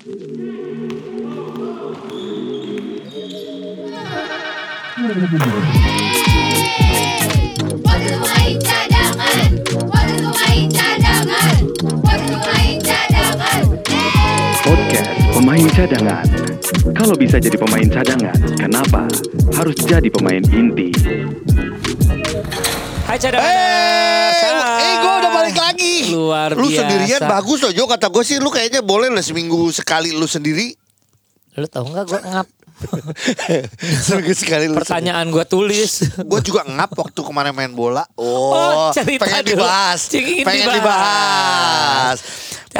Waktu main cadangan, waktu main cadangan, waktu main cadangan. Podcast Pemain Cadangan. Kalau bisa jadi pemain cadangan, kenapa harus jadi pemain inti? Hai cadangan. Eh, eh gue udah lagi. Luar Lu biasa. sendirian bagus loh Jo Kata gue sih lu kayaknya boleh lah seminggu sekali lu sendiri Lu tahu nggak gue ngap? Seminggu sekali lu Pertanyaan gue tulis. Gue juga ngap waktu kemarin main bola Oh, Oh, cerita pengen dulu. dibahas Pengen dibahas. dibahas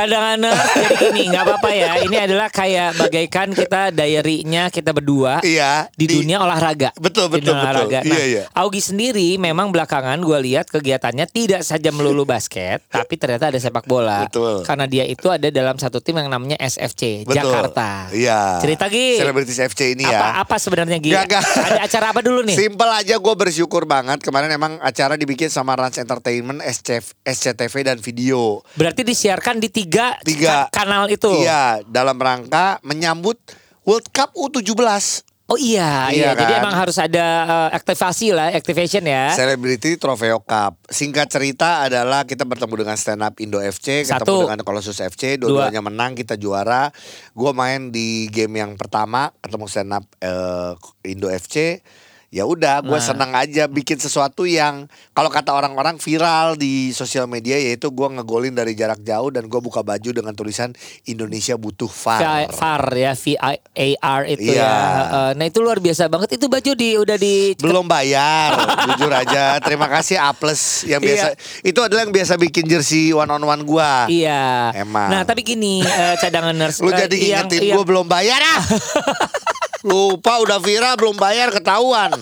Cadangan jadi gini nggak apa-apa ya. Ini adalah kayak bagaikan kita diary-nya kita berdua. Iya di, dunia olahraga. Betul, Di betul, dunia betul. olahraga. Nah, Iya, iya. Augie sendiri memang belakangan gue lihat kegiatannya tidak saja melulu basket, tapi ternyata ada sepak bola. Betul. Karena dia itu ada dalam satu tim yang namanya SFC Betul. Jakarta. Iya Cerita Gi. Selebritis FC ini ya Apa apa sebenarnya Gi? Gak, gak. Ada acara apa dulu nih? Simpel aja gue bersyukur banget Kemarin emang acara dibikin sama Rans Entertainment SCF, SCTV dan video Berarti disiarkan di tiga, Tiga. ka- kanal itu. Iya dalam rangka menyambut World Cup U17 Oh iya, iya. Iya Jadi kan? emang harus ada eh, aktivasi lah, activation ya. Celebrity Trofeo Cup. Singkat cerita adalah kita bertemu dengan Stand Up Indo FC, Satu. ketemu dengan Colossus FC, dua-duanya menang, kita juara. Gue main di game yang pertama, ketemu Stand Up eh, Indo FC. Ya udah, gue Nah. senang aja bikin sesuatu yang kalau kata orang-orang viral di sosial media yaitu gue ngegolin dari jarak jauh dan gue buka baju dengan tulisan Indonesia butuh VAR. VAR ya, V A R itu ya. Eh, Nah itu luar biasa banget. Itu baju di udah di belum bayar jujur aja terima kasih A plus yang biasa itu adalah yang biasa bikin jersey one on one gua Iya. Emang. Nah tapi gini eh, cadangan nurse. lu eh, jadi ingetin yang- gua belum bayar ah lupa udah viral belum bayar ketahuan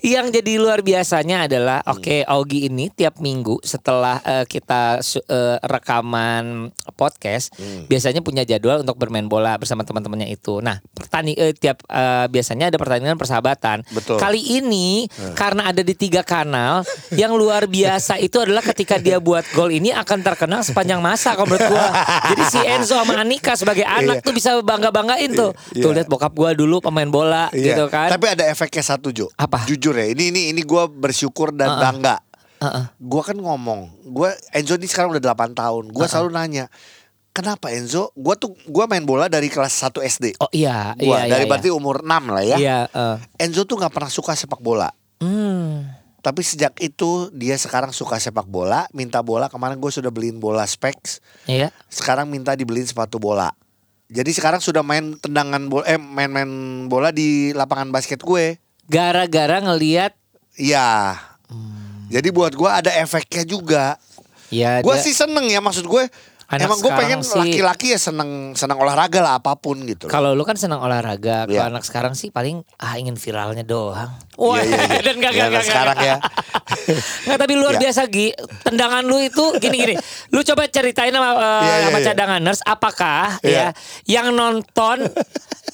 Yang jadi luar biasanya adalah Hmm. oke Augie ini tiap minggu setelah eh, kita eh, rekaman podcast Hmm. biasanya punya jadwal untuk bermain bola bersama teman-temannya itu. Nah, pertani eh, tiap eh, biasanya ada pertandingan persahabatan. Betul. Kali ini karena ada di tiga kanal yang luar biasa itu adalah ketika dia buat gol ini akan terkenang sepanjang masa kalau menurut gua. Jadi si Enzo sama Anika sebagai anak Iya. tuh bisa bangga-banggain tuh. Iya. Tuh lihat bokap gua dulu pemain bola gitu Iya. kan. tapi ada efeknya satu Jo Apa? Jujur ya ini ini ini gua bersyukur dan Uh-uh. bangga Heeh. gua kan ngomong gua Enzo ini sekarang udah 8 tahun gua selalu nanya Kenapa Enzo? Gua tuh gua main bola dari kelas 1 SD. Oh iya, Gua iya, dari iya, berarti umur 6 lah ya. Iya, eh. Enzo tuh nggak pernah suka sepak bola. Hmm. Tapi sejak itu dia sekarang suka sepak bola, minta bola. Kemarin gue sudah beliin bola specs, Iya. sekarang minta dibeliin sepatu bola. Jadi sekarang sudah main tendangan bola, eh main-main bola di lapangan basket gue. Gara-gara ngelihat Iya. Jadi buat gue ada efeknya juga. ya Gue sih seneng ya maksud gue. Anak emang gue sekarang pengen laki-laki ya seneng seneng olahraga lah apa pun gitu. kalau lu kan senang olahraga, kalau Iya. anak sekarang sih paling ah ingin viralnya doang. Iya, iya, iya. dan gak, Ya, gak, gak, sekarang gak. ya. Nggak, tapi luar Ya. biasa Gi Tendangan lu itu gini-gini Lu coba ceritain sama, eh, Iya, iya, sama cadanganers Apakah Iya. ya Yang nonton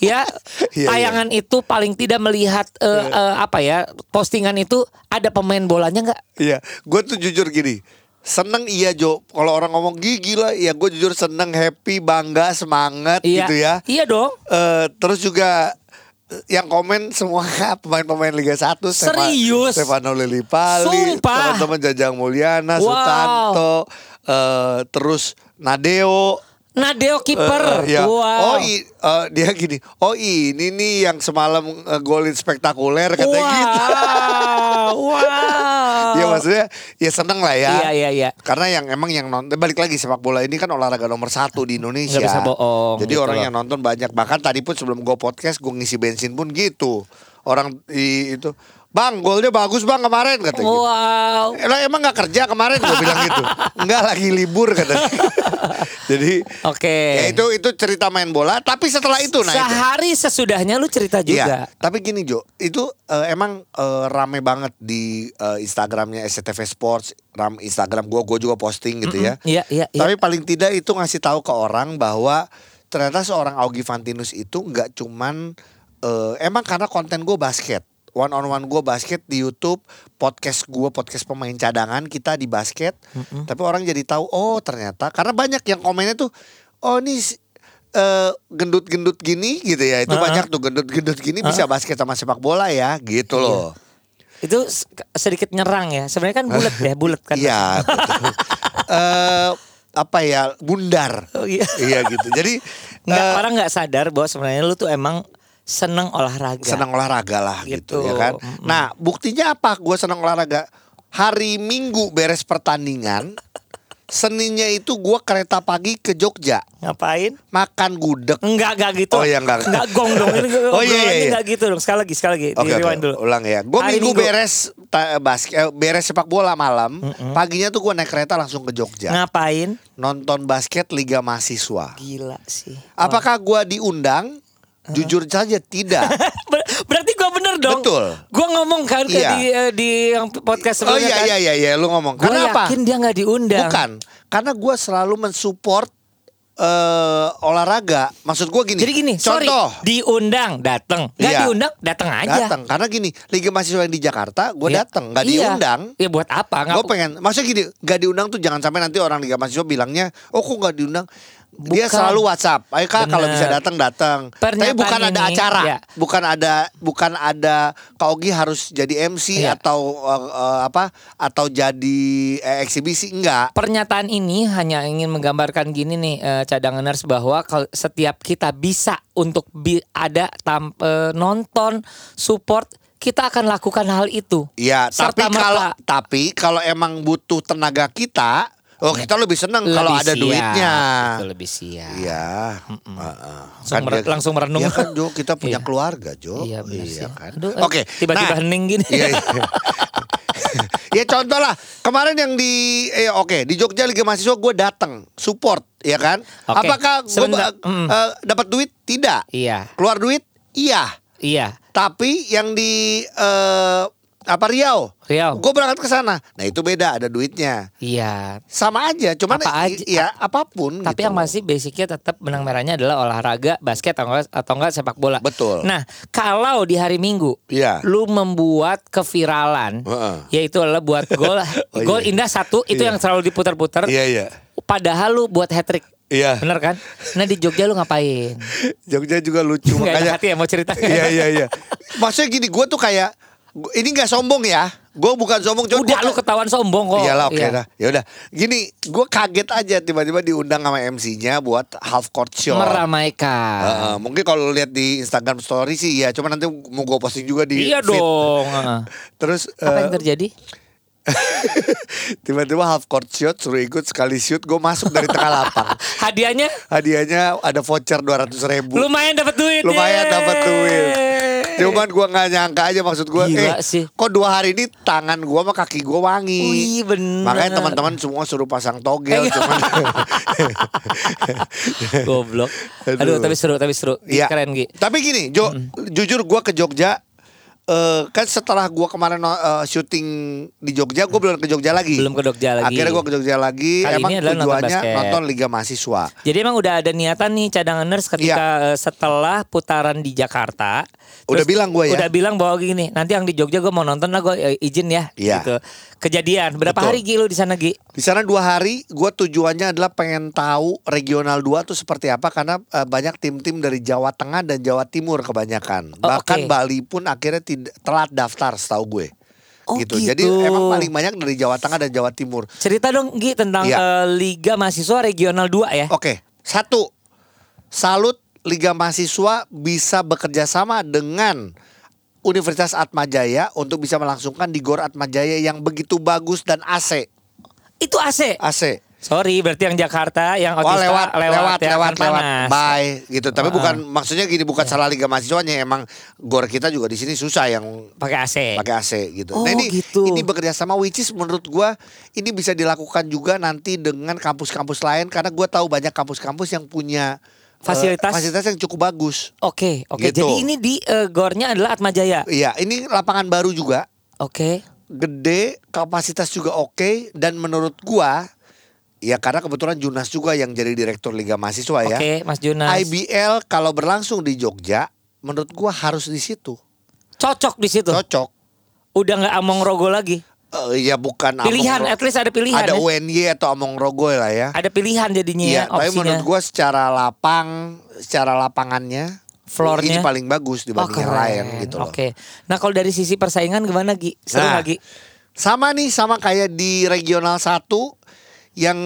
Ya Iya, Tayangan itu paling tidak melihat eh, eh, Apa ya Postingan itu Ada pemain bolanya nggak? Iya, gue tuh jujur gini. Seneng iya Jo, kalau orang ngomong gigi gila, ya gue jujur seneng, happy, bangga, semangat Iya gitu ya. Iya dong Eh, terus juga eh, yang komen semua pemain-pemain Liga 1 Stefa- Serius? Stefano Lillipali, teman-teman Jajang Mulyana, Wow. Sutanto, eh, terus Nadeo. Nadeo kiper Eh, eh, ya. Wow Oh i- eh, dia gini, oh ini nih yang semalam eh, golin spektakuler katanya gitu. Wow Wow Ya maksudnya ya seneng lah ya. Iya iya iya Karena yang emang yang nonton balik lagi sepak bola ini kan olahraga nomor satu di Indonesia. Nggak bisa bohong, Jadi gitu orang loh. yang nonton banyak. Bahkan tadi pun sebelum gue podcast gue ngisi bensin pun gitu. Orang di itu, bang golnya bagus bang kemarin katanya. gitu. Wow lah, emang nggak kerja kemarin gue bilang gitu. Enggak lagi libur katanya. Jadi Oke ya itu itu cerita main bola. Tapi setelah itu nah itu. Sehari sesudahnya lu cerita juga. Iya, tapi gini Jo, itu eh, emang eh, rame banget di eh, Instagramnya SCTV Sports, ram Instagram gue, gue juga posting gitu ya. Iya, iya, iya. Tapi paling tidak itu ngasih tahu ke orang bahwa ternyata seorang Augie Fantinus itu nggak cuman eh, emang karena konten gue basket. One on one gue basket di YouTube, podcast gue podcast pemain cadangan kita di basket. Tapi orang jadi tahu oh ternyata karena banyak yang komennya tuh oh ini eh, gendut-gendut gini gitu ya. Itu Heeh. banyak tuh gendut-gendut gini bisa basket sama sepak bola ya, gitu Iya. loh. Itu sedikit nyerang ya. Sebenarnya kan bulat ya, bulat kan. Iya. betul. Eh, apa ya? Bundar. Oh, iya. Iya gitu. Jadi Nggak, eh, orang nggak sadar bahwa sebenarnya lu tuh emang seneng olahraga. senang olahraga lah gitu, Gitu. ya kan. Mm-mm. Nah, buktinya apa? Gue senang olahraga. Hari Minggu beres pertandingan, Seninnya itu gue kereta pagi ke Jogja, Ngapain? makan gudeg. Enggak, enggak gitu. Oh, iya, enggak. Enggak gong dong. Ini Oh, iya, iya, iya. enggak gitu dong. Sekali lagi, sekali lagi. Oke, Di dulu. ulang ya. Gue minggu, Minggu. beres basket, eh, beres sepak bola malam. Paginya tuh gue naik kereta langsung ke Jogja, Ngapain? nonton basket Liga Mahasiswa. Gila sih. Apakah gue diundang? Jujur saja tidak. Ber- Berarti gua bener dong. Betul. Gua ngomong kan Iya. di eh, di yang podcast oh sebelumnya iya kan. iya iya iya lu ngomong. Gua Karena apa? yakin dia nggak diundang. Bukan, karena gue selalu mensupport eh olahraga. Maksud gue gini. Jadi gini, sorry, contoh. diundang datang, nggak Iya. diundang datang aja. Datang karena gini, Liga Mahasiswa yang di Jakarta gue Iya. datang, nggak Iya. diundang. Ya buat apa? Gue pengen, maksudnya gini, nggak diundang tuh jangan sampai nanti orang Liga Mahasiswa bilangnya, oh kok nggak diundang? Dia Bukan. selalu WhatsApp, ayo kak kalau bisa datang datang. Tapi bukan ada ini, acara, ya. bukan ada, bukan ada Kak Ogi harus jadi MC Iya. atau eh, eh, apa? Atau jadi eh, eksibisi enggak? Pernyataan ini hanya ingin menggambarkan gini nih eh, cadanganers bahwa kalau setiap kita bisa untuk bi- ada tam- eh, nonton support kita akan lakukan hal itu. Iya, tapi kalau tapi kalau emang butuh tenaga kita, oh kita lebih seneng kalau ada siap, duitnya. Itu lebih siap. Iya, heeh. Langsung mer- langsung merenung. Iya kan Jo, kita punya Iya. keluarga Jo. Iya benar sih. kan. Aduh, eh, Oke, Tiba-tiba nah, hening gini. Iya, iya. ya contoh lah kemarin yang di eh oke di Jogja Liga Mahasiswa gue datang support ya kan Oke, apakah gue. Mm. dapat duit tidak Iya. keluar duit iya Iya. tapi yang di eh, apa Riau Riau. gue berangkat ke sana nah itu beda ada duitnya Iya. sama aja cuman Apa aja- ya apa pun Tapi gitu yang masih basicnya tetap benang merahnya adalah olahraga, basket atau enggak, atau enggak sepak bola. Betul. Nah, kalau di hari Minggu, Iya. lu membuat keviralan, Heeh. yaitu adalah buat gol, Oh, gol iya. indah satu itu Iya. yang selalu diputar-putar. iya iya Padahal lu buat hat trick. Iya. Bener kan? Nah di Jogja lu ngapain? Jogja juga lucu ada makanya hati ya mau cerita? iya iya iya maksudnya gini gue tuh kayak ini nggak sombong ya gue bukan sombong Udah gua- lu ketahuan sombong kok. Iyalah oke Iya. dah. Ya udah. Gini, gue kaget aja tiba-tiba diundang sama MC-nya buat half court show. Meramaikan. Heeh, mungkin kalau lihat di Instagram story sih ya, cuma nanti mau gue posting juga di Iya feed. dong. Terus Apa eh, yang terjadi? tiba-tiba half court shot suruh ikut sekali shoot, gue masuk dari tengah lapang. Hadiahnya Hadiahnya ada voucher 200 ribu. lumayan dapat duit. Lumayan dapat duit. Cuman gue nggak nyangka aja maksud gue, Gila eh sih. kok dua hari ini tangan gue sama kaki gue wangi. Wih, bener. Makanya teman-teman semua suruh pasang togel. Cuman Goblok. Aduh, Aduh. tapi seru, tapi seru. Iya. Keren Gi. Tapi gini, Jo, jujur gue ke Jogja. Eh kan setelah gue kemarin eh, syuting di Jogja, gue belum ke Jogja lagi. Belum ke Jogja lagi. Akhirnya gue ke Jogja lagi. Kali Emang ini adalah nonton tujuannya basket. nonton Liga Mahasiswa. Jadi emang udah ada niatan nih cadanganers ketika eh, setelah putaran di Jakarta. Udah bilang gua ya. Udah bilang bahwa gini, nanti yang di Jogja gue mau nonton lah gue izin ya. Iya. Gitu. Kejadian. Berapa Betul. hari Gi lu di sana Gi? Di sana dua hari, gue tujuannya adalah pengen tahu regional 2 tuh seperti apa karena eh, banyak tim-tim dari Jawa Tengah dan Jawa Timur kebanyakan. Oh, Bahkan oke. Bali pun akhirnya tidak telat daftar, setahu gue. Oh, gitu. gitu. Jadi emang paling banyak dari Jawa Tengah dan Jawa Timur. Cerita dong Gi tentang eh, Liga Mahasiswa Regional 2 ya. Oke, satu, salut Liga Mahasiswa bisa bekerja sama dengan Universitas Atmajaya untuk bisa melangsungkan di Gor Atmajaya yang begitu bagus dan AC. Itu AC. AC. Sorry, berarti yang Jakarta, yang Oh Otista lewat, lewat, ya, lewat, kan lewat, panas. bye gitu. Tapi Ah. bukan maksudnya gini, bukan salah Liga Mahasiswanya. Emang Gor kita juga di sini susah yang Pakai AC. pakai AC gitu. Oh, nah ini gitu. ini bekerja sama which is menurut gua ini bisa dilakukan juga nanti dengan kampus-kampus lain karena gua tahu banyak kampus-kampus yang punya eh, Fasilitas. fasilitas yang cukup bagus. Oke, oke. Gitu. Jadi ini di eh, gornya adalah Atmajaya. Iya, ini lapangan baru juga, Oke. gede, kapasitas juga oke dan menurut gua ya karena kebetulan Junas juga yang jadi direktur Liga Mahasiswa ya. Oke, Mas Junas. IBL kalau berlangsung di Jogja menurut gua harus di situ. Cocok di situ. Cocok. Udah nggak among rogo lagi. Eh, ya bukan Pilihan, Among at least ada pilihan Ada ya. UNY atau Among Rogoy lah ya. Ada pilihan jadinya Iya, ya tapi menurut gua secara lapang, secara lapangannya, Floornya? ini paling bagus Oh, dibanding yang keren. lain gitu loh. Oke. Nah, kalau dari sisi persaingan gimana Gi? Seru Nah, nggak, Gi? Sama nih, sama kayak di regional 1 yang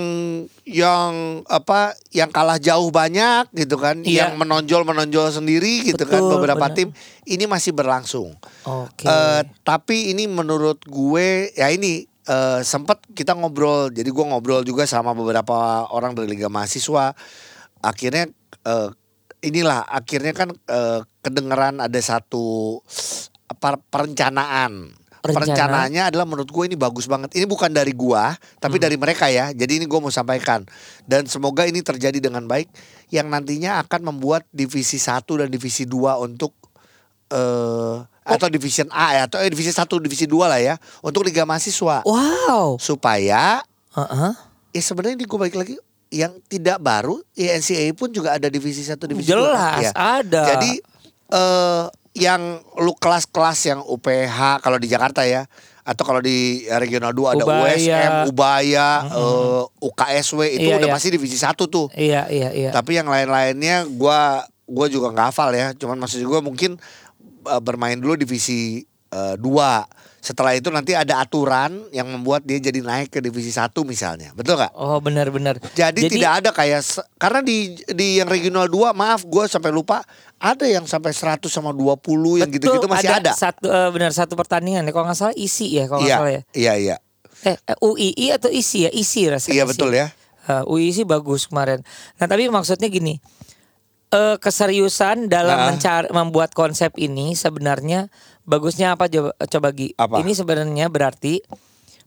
yang apa yang kalah jauh banyak gitu kan, Iya. yang menonjol menonjol sendiri gitu kan Betul, beberapa benar. tim ini masih berlangsung. Oke. Eh, tapi ini menurut gue ya ini eh, sempat kita ngobrol, jadi gue ngobrol juga sama beberapa orang dari Liga Mahasiswa. Akhirnya eh, inilah akhirnya kan eh, kedengeran ada satu apa perencanaan. Rencana. Perencanaannya adalah menurut gue ini bagus banget. Ini bukan dari gua, tapi dari mereka ya. Jadi ini gue mau sampaikan dan semoga ini terjadi dengan baik yang nantinya akan membuat divisi 1 dan divisi 2 untuk eh atau division A ya atau eh, divisi 1 divisi 2 lah ya untuk liga mahasiswa wow. supaya Heeh. ya sebenarnya ini gue balik lagi yang tidak baru ya NCAA pun juga ada divisi 1 divisi 2 Jelas Ya. ada. Jadi eh yang lu kelas-kelas yang UPH kalau di Jakarta ya atau kalau di regional 2 ada Ubaya. USM, Ubaya, eh, UKSW itu Iya, udah iya. pasti divisi 1 tuh. Iya, iya, iya. Tapi yang lain-lainnya gua gua juga nggak hafal ya. Cuman maksud gua mungkin eh, bermain dulu divisi eh, dua. Setelah itu nanti ada aturan yang membuat dia jadi naik ke divisi satu misalnya. Betul nggak? Oh, benar-benar. Jadi, tidak ada kayak karena di di yang regional 2 maaf gua sampai lupa ada yang sampai 100 sama 20 yang gitu-gitu masih ada. Satu eh, benar satu pertandingan ya. Kalau nggak salah isi ya, kalau nggak Iya, salah ya. iya, iya. Eh, eh, UII atau isi ya? Isi rasanya. Iya isi. betul ya. Uh, UI sih bagus kemarin. Nah tapi maksudnya gini, eh keseriusan dalam Ah. mencari membuat konsep ini sebenarnya bagusnya apa coba, coba Gi? Apa? Ini sebenarnya berarti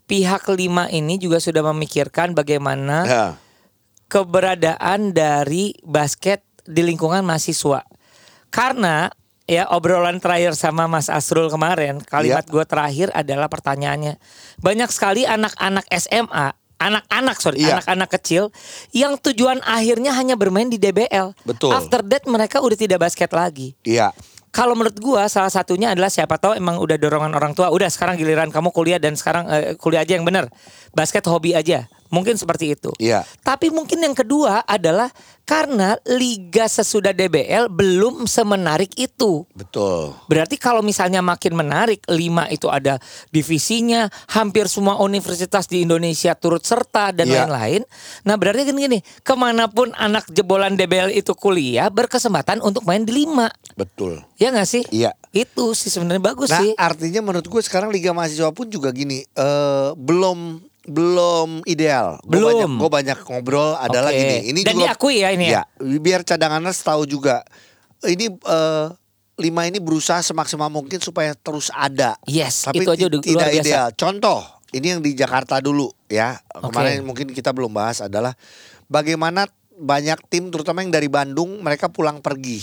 pihak kelima ini juga sudah memikirkan bagaimana Ya. keberadaan dari basket di lingkungan mahasiswa. Karena ya obrolan terakhir sama Mas Asrul kemarin, kalimat Iya. gue terakhir adalah pertanyaannya. Banyak sekali anak-anak SMA, anak-anak sorry, Iya. anak-anak kecil yang tujuan akhirnya hanya bermain di DBL. Betul. After that mereka udah tidak basket lagi. Iya. Kalau menurut gua salah satunya adalah siapa tahu emang udah dorongan orang tua, udah sekarang giliran kamu kuliah dan sekarang eh, kuliah aja yang benar. Basket hobi aja. Mungkin seperti itu. Iya. Tapi mungkin yang kedua adalah karena liga sesudah DBL belum semenarik itu. Betul. Berarti kalau misalnya makin menarik, lima itu ada divisinya, hampir semua universitas di Indonesia turut serta dan Iya. lain-lain. Nah berarti kan gini, ke mana pun anak jebolan DBL itu kuliah berkesempatan untuk main di lima, Betul. ya nggak sih? Iya. Itu sih sebenarnya bagus Nah, sih. artinya menurut gue sekarang Liga Mahasiswa pun juga gini, eh belum belum ideal. Gue Belum. banyak, gue banyak ngobrol adalah Oke. gini. Ini Dan juga, diakui ya ini ya? biar cadangannya tahu juga. Ini eh, lima ini berusaha semaksimal mungkin supaya terus ada. Yes, Tapi itu aja udah tidak luar biasa. ideal. Contoh, ini yang di Jakarta dulu ya. Kemarin mungkin kita belum bahas adalah bagaimana banyak tim terutama yang dari Bandung mereka pulang pergi.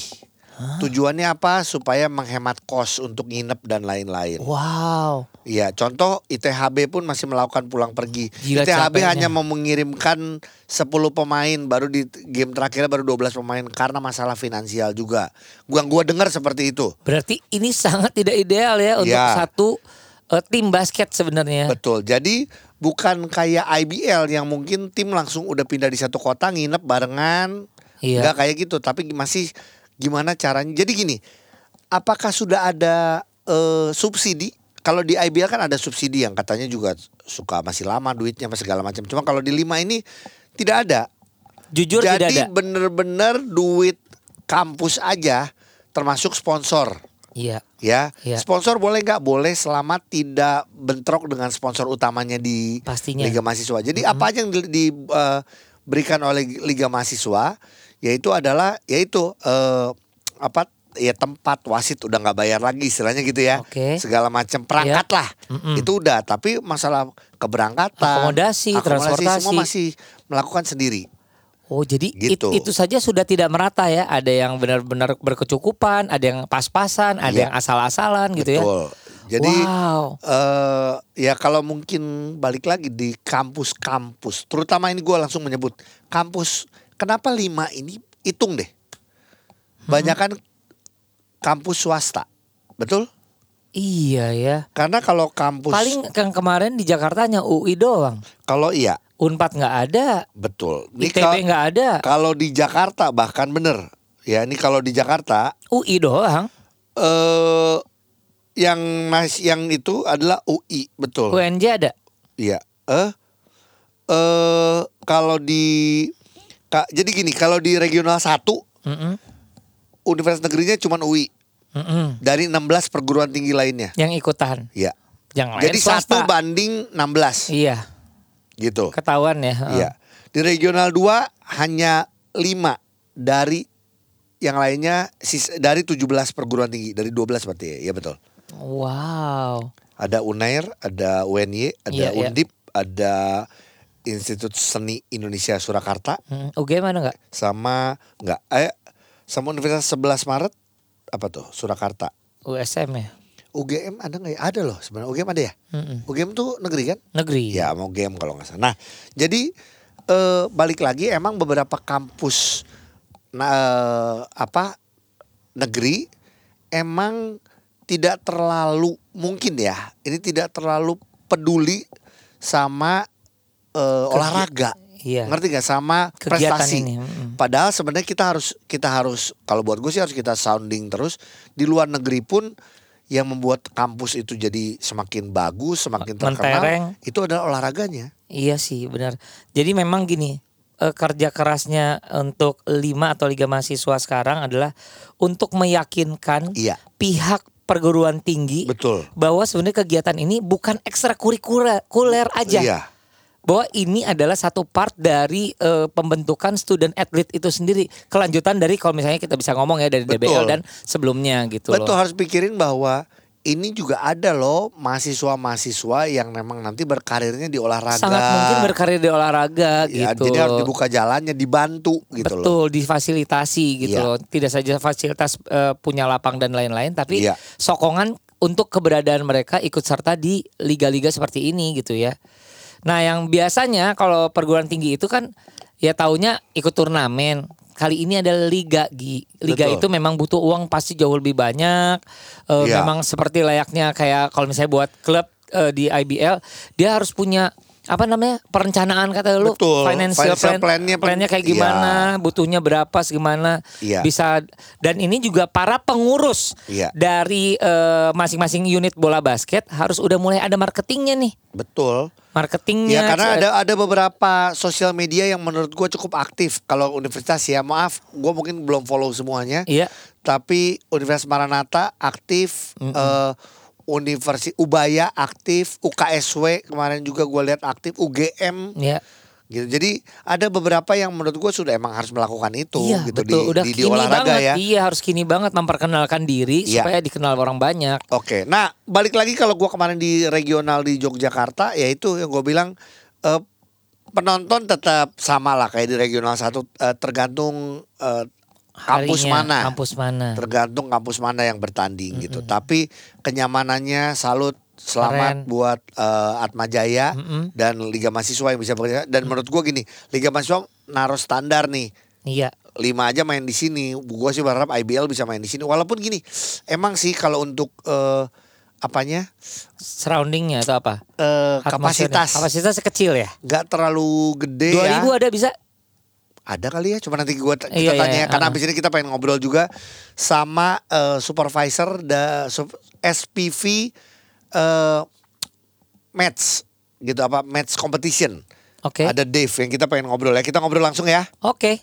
Tujuannya apa? Supaya menghemat kos untuk nginep dan lain-lain. Wow. Iya, contoh ITHB pun masih melakukan pulang pergi. Gila ITHB capeknya. hanya mau mengirimkan 10 pemain baru di game terakhirnya baru 12 pemain karena masalah finansial juga. Gua gua dengar seperti itu. Berarti ini sangat tidak ideal ya untuk Ya. satu eh, tim basket sebenarnya. Betul. Jadi bukan kayak IBL yang mungkin tim langsung udah pindah di satu kota nginep barengan. Iya. Enggak kayak gitu, tapi masih gimana caranya. Jadi gini, apakah sudah ada eh, subsidi? Kalau di IBL kan ada subsidi yang katanya juga suka masih lama duitnya masih segala macam. Cuma kalau di lima ini tidak ada. Jujur tidak Jadi ada. bener-bener duit kampus aja termasuk sponsor. Iya. Ya, Iya. sponsor boleh nggak? Boleh selama tidak bentrok dengan sponsor utamanya di Pastinya. Liga Mahasiswa. Jadi apa aja yang di- diberikan oleh Liga Mahasiswa, yaitu adalah yaitu eh, apa? Ya tempat wasit udah nggak bayar lagi istilahnya gitu ya. Oke. Segala macam perangkat Iya. lah. Mm-mm. Itu udah. Tapi masalah keberangkatan, Akomodasi, transportasi. semua masih melakukan sendiri. Oh jadi it- Gitu. itu saja sudah tidak merata ya. Ada yang benar-benar berkecukupan, ada yang pas-pasan, ada Iya. yang asal-asalan gitu ya. Jadi wow. eh ya kalau mungkin balik lagi di kampus-kampus, terutama ini gue langsung menyebut kampus. Kenapa lima ini hitung deh, banyak kan kampus swasta, betul? Iya ya. Karena kalau kampus Paling yang kemarin di Jakarta hanya UI doang. kalau iya Unpad nggak ada, betul. Ini ITB nggak ada, kalau di Jakarta bahkan bener ya ini kalau di Jakarta UI doang. eh yang mas yang itu adalah UI betul. UNJ ada. Iya. Eh eh kalau di ka- jadi gini, kalau di regional 1 Mm-mm. universitas negerinya cuma UI Mm-mm. dari 16 perguruan tinggi lainnya. Yang ikutan. Iya. Yang lain Jadi satu banding 16 Iya, gitu. ketahuan ya. Heeh. Iya. Di regional 2 hanya 5 dari yang lainnya dari 17 perguruan tinggi, dari 12 berarti ya. Iya betul. Wow. Ada UNAIR, ada UNY, ada Iya, iya. Undip, ada Institut Seni Indonesia Surakarta Hmm, UGM mana nggak? sama enggak eh sama Universitas 11 Maret apa tuh Surakarta. USM ya. UGM ada nggak ya? Ada loh sebenarnya UGM ada ya. Mm-mm. UGM tuh negeri kan? Negeri. Ya mau game kalau nggak salah. Nah jadi eh, balik lagi emang beberapa kampus nah, eh, apa negeri emang tidak terlalu mungkin ya ini tidak terlalu peduli sama eh, olahraga. Iya. Ngerti gak sama Kegiatan prestasi? ini, mm. Padahal sebenarnya kita harus kita harus kalau buat gue sih harus kita sounding terus di luar negeri pun yang membuat kampus itu jadi semakin bagus, semakin terkenal Mentereng. itu adalah olahraganya. Iya sih benar. Jadi memang gini eh, kerja kerasnya untuk lima atau liga mahasiswa sekarang adalah untuk meyakinkan Iya, pihak perguruan tinggi betul. bahwa sebenarnya kegiatan ini bukan ekstrakurikuler aja. Iya, Bahwa ini adalah satu part dari eh, pembentukan student athlete itu sendiri. Kelanjutan dari kalau misalnya kita bisa ngomong ya dari DBL Betul. dan sebelumnya gitu betul loh. harus pikirin bahwa ini juga ada loh mahasiswa-mahasiswa yang memang nanti berkarirnya di olahraga. Sangat mungkin berkarir di olahraga Ya, gitu. Jadi harus dibuka jalannya, dibantu gitu loh. Betul, difasilitasi gitu Iya. loh. Tidak saja fasilitas eh, punya lapang dan lain-lain, tapi Iya. sokongan untuk keberadaan mereka ikut serta di liga-liga seperti ini gitu ya. Nah, yang biasanya kalau perguruan tinggi itu kan ya taunya ikut turnamen. Kali ini adalah liga, Gi. Liga Betul. itu memang butuh uang pasti jauh lebih banyak. Eh, Iya. Memang seperti layaknya kayak kalau misalnya buat klub eh, di IBL, dia harus punya apa namanya? Perencanaan kata lu. Betul. financial, Financial plan, plan-nya plannya kayak Iya. gimana butuhnya berapa segimana? Iya. bisa dan ini juga para pengurus Iya. dari eh, masing-masing unit bola basket harus udah mulai ada marketingnya nih. Betul. marketingnya. Ya karena ada ada beberapa sosial media yang menurut gue cukup aktif. Kalau universitas ya maaf gue mungkin belum follow semuanya. Iya. Tapi Universitas Maranatha aktif eh, Universitas Ubaya aktif UKSW kemarin juga gue lihat aktif UGM iya gitu. Jadi ada beberapa yang menurut gue sudah emang harus melakukan itu iya gitu betul. di, udah di, di kini olahraga banget. ya. Iya harus kini banget memperkenalkan diri Iya. supaya dikenal orang banyak. Oke, nah balik lagi kalau gua kemarin di regional di Yogyakarta, ya itu yang gue bilang eh, penonton tetap sama lah kayak di regional satu eh, tergantung eh, kampus Harinya, mana, kampus mana tergantung kampus mana yang bertanding gitu. Mm-mm. Tapi kenyamanannya salut, selamat Keren. buat eh, Atma Jaya Mm-mm. dan Liga Mahasiswa yang bisa bekerja. Dan menurut gua gini, Liga Mahasiswa naruh standar nih iya lima aja main di sini. Gue sih berharap IBL bisa main di sini. Walaupun gini, emang sih kalau untuk eh, apanya surroundingnya atau apa Atmosfernya. kapasitas kapasitasnya kecil ya nggak terlalu gede 2000 ya. ada bisa Ada kali ya, cuma nanti gua kita Iya, iya, tanya ya. iya, karena ah. abis ini kita pengen ngobrol juga sama eh, supervisor da sup- SPV eh match gitu apa match competition. oke Ada Dave yang kita pengen ngobrol ya. Kita ngobrol langsung ya. oke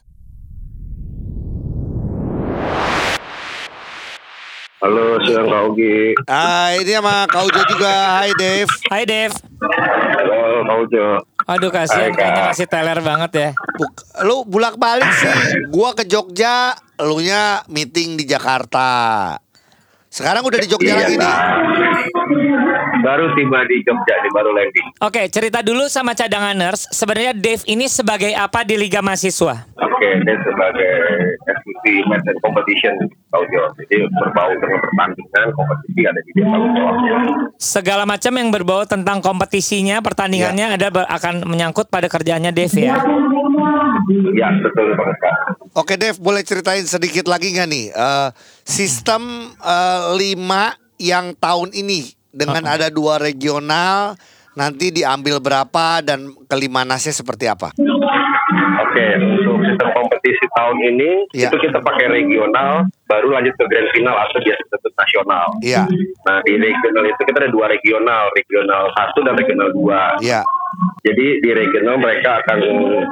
Halo, siang Kak Ugi. Ah, ini sama Kak Ujo juga. Hai Dave. Hai Dev Halo, Kak Ujo. Aduh kasihan kayaknya kasih teler banget ya Buk- lu bulak balik sih. Gua ke Jogja, lu nya meeting di Jakarta. Sekarang udah di Jogja Iya, lagi nih. Baru tiba di Jogja, di baru landing. Oke, cerita dulu sama cadanganers. Sebenarnya Dave ini sebagai apa di Liga Mahasiswa? Oke, dia sebagai SVP Match and Competition, Kak Ujo. Jadi berbau dengan pertandingan, kompetisi ada di tanggung jawabnya. Segala macam yang berbau tentang kompetisinya, pertandingannya ada ber- akan menyangkut pada kerjaannya Dave ya. Ya, betul banget Kak. Oke Dev, boleh ceritain sedikit lagi nggak nih eh, sistem eh, lima yang tahun ini dengan ada dua regional nanti diambil berapa dan kelimanasnya seperti apa? Oke, kompetisi tahun ini Iya. itu kita pakai regional, baru lanjut ke grand final atau biasa disebut nasional. Iya, Nah di regional itu kita ada dua regional, regional satu dan regional dua. iya, Jadi di regional mereka akan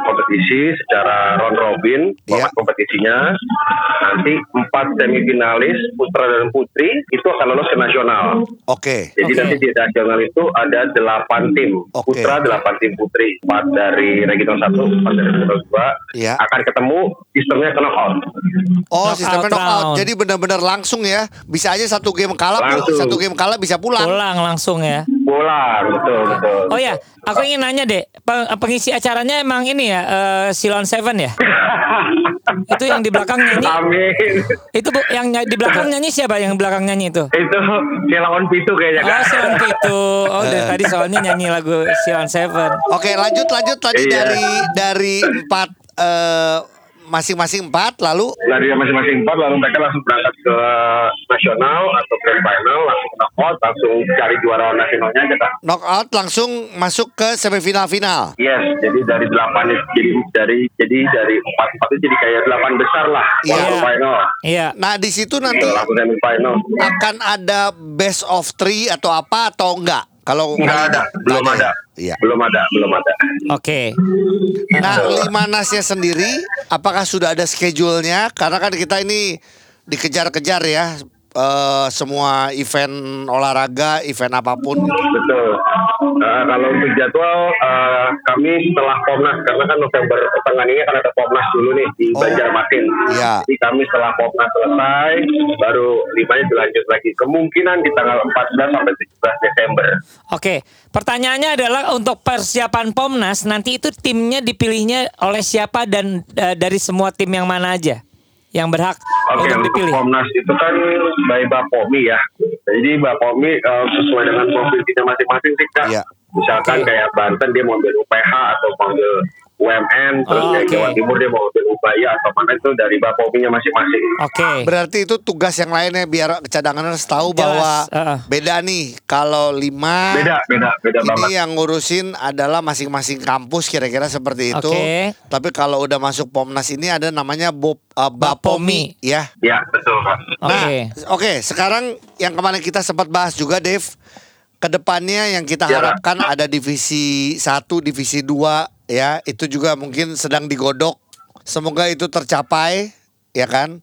kompetisi secara round robin, Iya. format kompetisinya. Nanti empat semifinalis putra dan putri itu akan lolos ke nasional. oke, Jadi Oke. nanti di nasional itu ada delapan tim Oke. putra, delapan tim putri, empat dari regional satu, empat dari regional dua. Iya. Akan ketemu sistemnya ke knockout. Oh, Knockout sistemnya knockout. round. Jadi benar-benar langsung ya. Bisa aja satu game kalah, Langsung. satu game kalah bisa pulang. Pulang langsung ya. Bola, betul betul. Oh ya, aku ingin nanya deh, peng- pengisi acaranya emang ini ya, eh, Silon Seven ya? itu yang di belakang nyanyi, Amin. itu bu, yang di belakang nyanyi siapa yang belakang nyanyi itu? itu Silawan Pitu kayaknya Oh. Silon itu. Oh, dari tadi soalnya nyanyi lagu Silon Seven. Oke, lanjut lanjut tadi Iya. dari dari empat eh, masing-masing empat lalu dari masing-masing empat lalu mereka langsung berangkat ke nasional atau grand final langsung knockout langsung cari juara nasionalnya aja kak knockout langsung masuk ke semifinal final. yes jadi dari delapan itu jadi dari jadi dari empat empat itu jadi kayak delapan besar lah Iya. quarter final Iya. Nah, di situ nanti semi final akan ada best of three atau apa atau enggak? Kalau nggak ada belum Nggak ada Iya. belum ada belum ada Oke. Nah, Limanasnya sendiri apakah sudah ada schedule-nya? Karena kan kita ini dikejar-kejar ya eh, semua event olahraga, event apa pun. betul Nah, kalau untuk jadwal eh, kami setelah Pomnas karena kan November pertengahan ini kan ada Pomnas dulu nih di Oh. Banjarmasin. Iya. Jadi kami setelah Pomnas selesai baru limanya dilanjut lagi. Kemungkinan di tanggal 14 sampai 17 Desember. Oke, pertanyaannya adalah untuk persiapan Pomnas nanti itu timnya dipilihnya oleh siapa dan eh, dari semua tim yang mana aja yang berhak Oke, untuk untuk dipilih? Komnas itu kan by Bapomi ya. Jadi Bapomi eh, sesuai dengan provinsinya masing-masing sih kak. Iya. Misalkan Oke. kayak Banten dia mau ambil UPH atau mau ambil UMN, terus Oh, kayak oke. Jawa Timur dia mau ambil Ubaya atau mana itu dari Bapominya masing-masing. Oke. Berarti itu tugas yang lainnya biar cadanganers tahu Jelas, bahwa heeh. beda nih. Kalau lima Beda, beda, beda ini banget. yang ngurusin adalah masing-masing kampus kira-kira seperti itu. Oke. Tapi kalau udah masuk Pomnas ini ada namanya Bob, uh, Bapomi, Bapomi. ya. Ya, betul kak. Nah, Oke. oke, sekarang yang kemarin kita sempat bahas juga Dave, ke depannya yang kita Ya. harapkan ada divisi 1, divisi 2 ya, itu juga mungkin sedang digodok. Semoga itu tercapai, ya kan?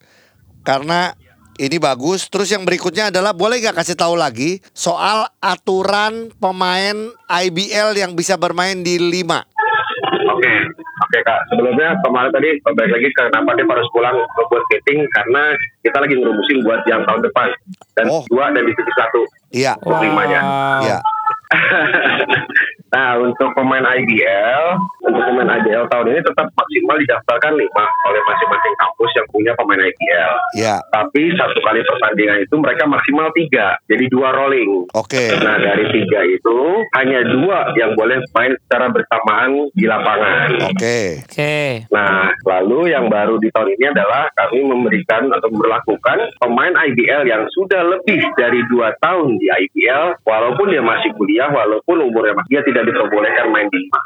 Karena ini bagus. Terus yang berikutnya adalah boleh nggak kasih tahu lagi soal aturan pemain IBL yang bisa bermain di 5 Oke, oke kak. Sebelumnya kemarin tadi balik lagi ke kenapa dia harus pulang buat meeting karena kita lagi ngerumusin buat yang tahun depan dan Oh. dua dan divisi satu. Iya, Untuk limanya. Wow. iya. nah untuk pemain IBL, untuk pemain IBL tahun ini tetap maksimal didaftarkan lima oleh masing-masing kampus yang punya pemain IBL. Iya. Tapi satu kali pertandingan itu mereka maksimal tiga, jadi dua rolling. Oke. Nah dari tiga itu hanya dua yang boleh main secara bersamaan di lapangan. Oke. Oke. Nah, lalu yang baru di tahun ini adalah kami memberikan atau memperlakukan pemain IBL yang sudah lebih dari dua tahun di IBL, walaupun dia masih kuliah, walaupun umurnya masih, dia tidak diperbolehkan main di lima.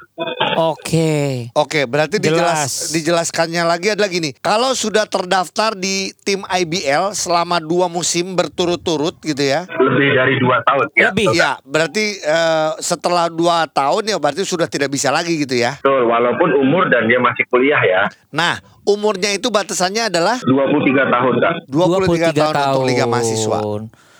Oke. Oke, berarti dijelas, Jelas. dijelaskannya lagi adalah gini. Kalau sudah terdaftar di tim IBL selama dua musim berturut-turut gitu ya. Lebih dari dua tahun. Ya, Lebih. Ya, berarti eh, setelah dua tahun ya berarti sudah tidak bisa lagi gitu ya. Betul, walaupun umur dan dia masih kuliah ya, Nah, umurnya itu batasannya adalah 23 tahun kak. 23, tahun, untuk Liga Mahasiswa.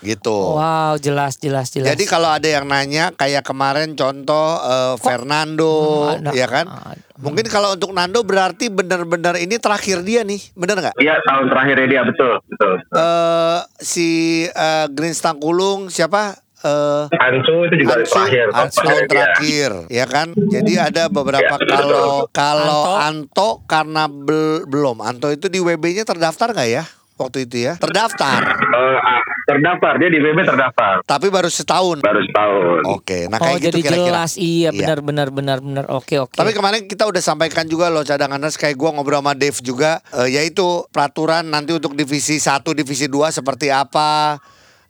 Gitu. Wow, jelas jelas jelas. Jadi kalau ada yang nanya kayak kemarin contoh eh, Fernando Hmm, ada- ya kan? ada. Mungkin kalau untuk Nando berarti benar-benar ini terakhir dia nih, benar nggak? Iya, tahun terakhirnya dia betul, betul. eh si eh, Green Stangkulung siapa? Eh Ansu itu juga Ansu, terakhir. Ansu tahun terakhir, ya kan? Jadi ada beberapa Ya, kalau kalau Anto. Anto, karena bel- belum Anto itu di WB-nya terdaftar nggak ya waktu itu ya? Terdaftar, Eh, ah, terdaftar, dia di WB terdaftar. tapi baru setahun. Baru setahun. Oke, nah oh kayak jadi gitu kira-kira. jelas iya Iya. benar benar benar benar. Oke oke. Tapi kemarin kita udah sampaikan juga loh cadanganers kayak gua ngobrol sama Dave juga eh, yaitu peraturan nanti untuk divisi 1, divisi 2 seperti apa.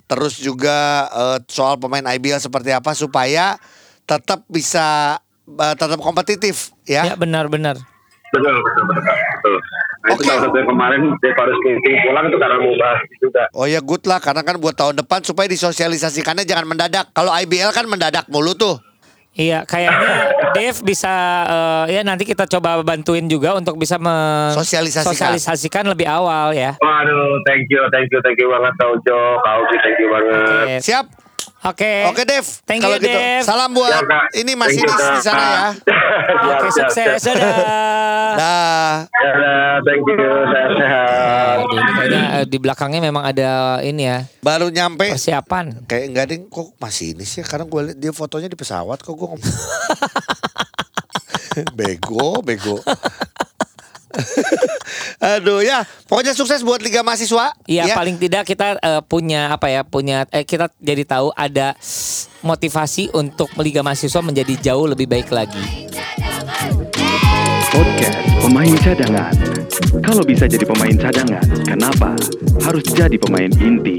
terus juga eh, soal pemain IBL seperti apa supaya tetap bisa eh, tetap kompetitif Ya ya. benar-benar. Betul, betul, betul. betul. Nah, itu Oke. salah satu yang kemarin Dev harus meeting pulang itu karena mau bahas itu juga. Oh ya good lah karena kan buat tahun depan supaya disosialisasikannya jangan mendadak. Kalau IBL kan mendadak mulu tuh. Iya, kayaknya Dev bisa eh, ya nanti kita coba bantuin juga untuk bisa Sosialisasikan. sosialisasikan lebih awal ya. Waduh, thank you, thank you, thank you banget Kak Ujo, Kak Uji, thank you banget. Oke. Siap? Oke. Oke Dev. Thank Kalau you, gitu. Dev. Salam buat Ya, ini Mas Inis di sana ya. Oke, siap, sukses. siap. Dadah. Dah. Dadah, thank you. Aduh, ini kayaknya eh, di belakangnya memang ada ini ya Baru nyampe persiapan. kayak enggak ding kok masih ini sih karena gue liat dia fotonya di pesawat kok gue ngomong. bego, bego. Aduh ya, pokoknya sukses buat Liga Mahasiswa. Iya ya. paling tidak kita eh, punya apa ya punya eh, kita jadi tahu ada motivasi untuk Liga Mahasiswa menjadi jauh lebih baik lagi. Podcast Pemain Cadangan. Kalau bisa jadi pemain cadangan, kenapa harus jadi pemain inti?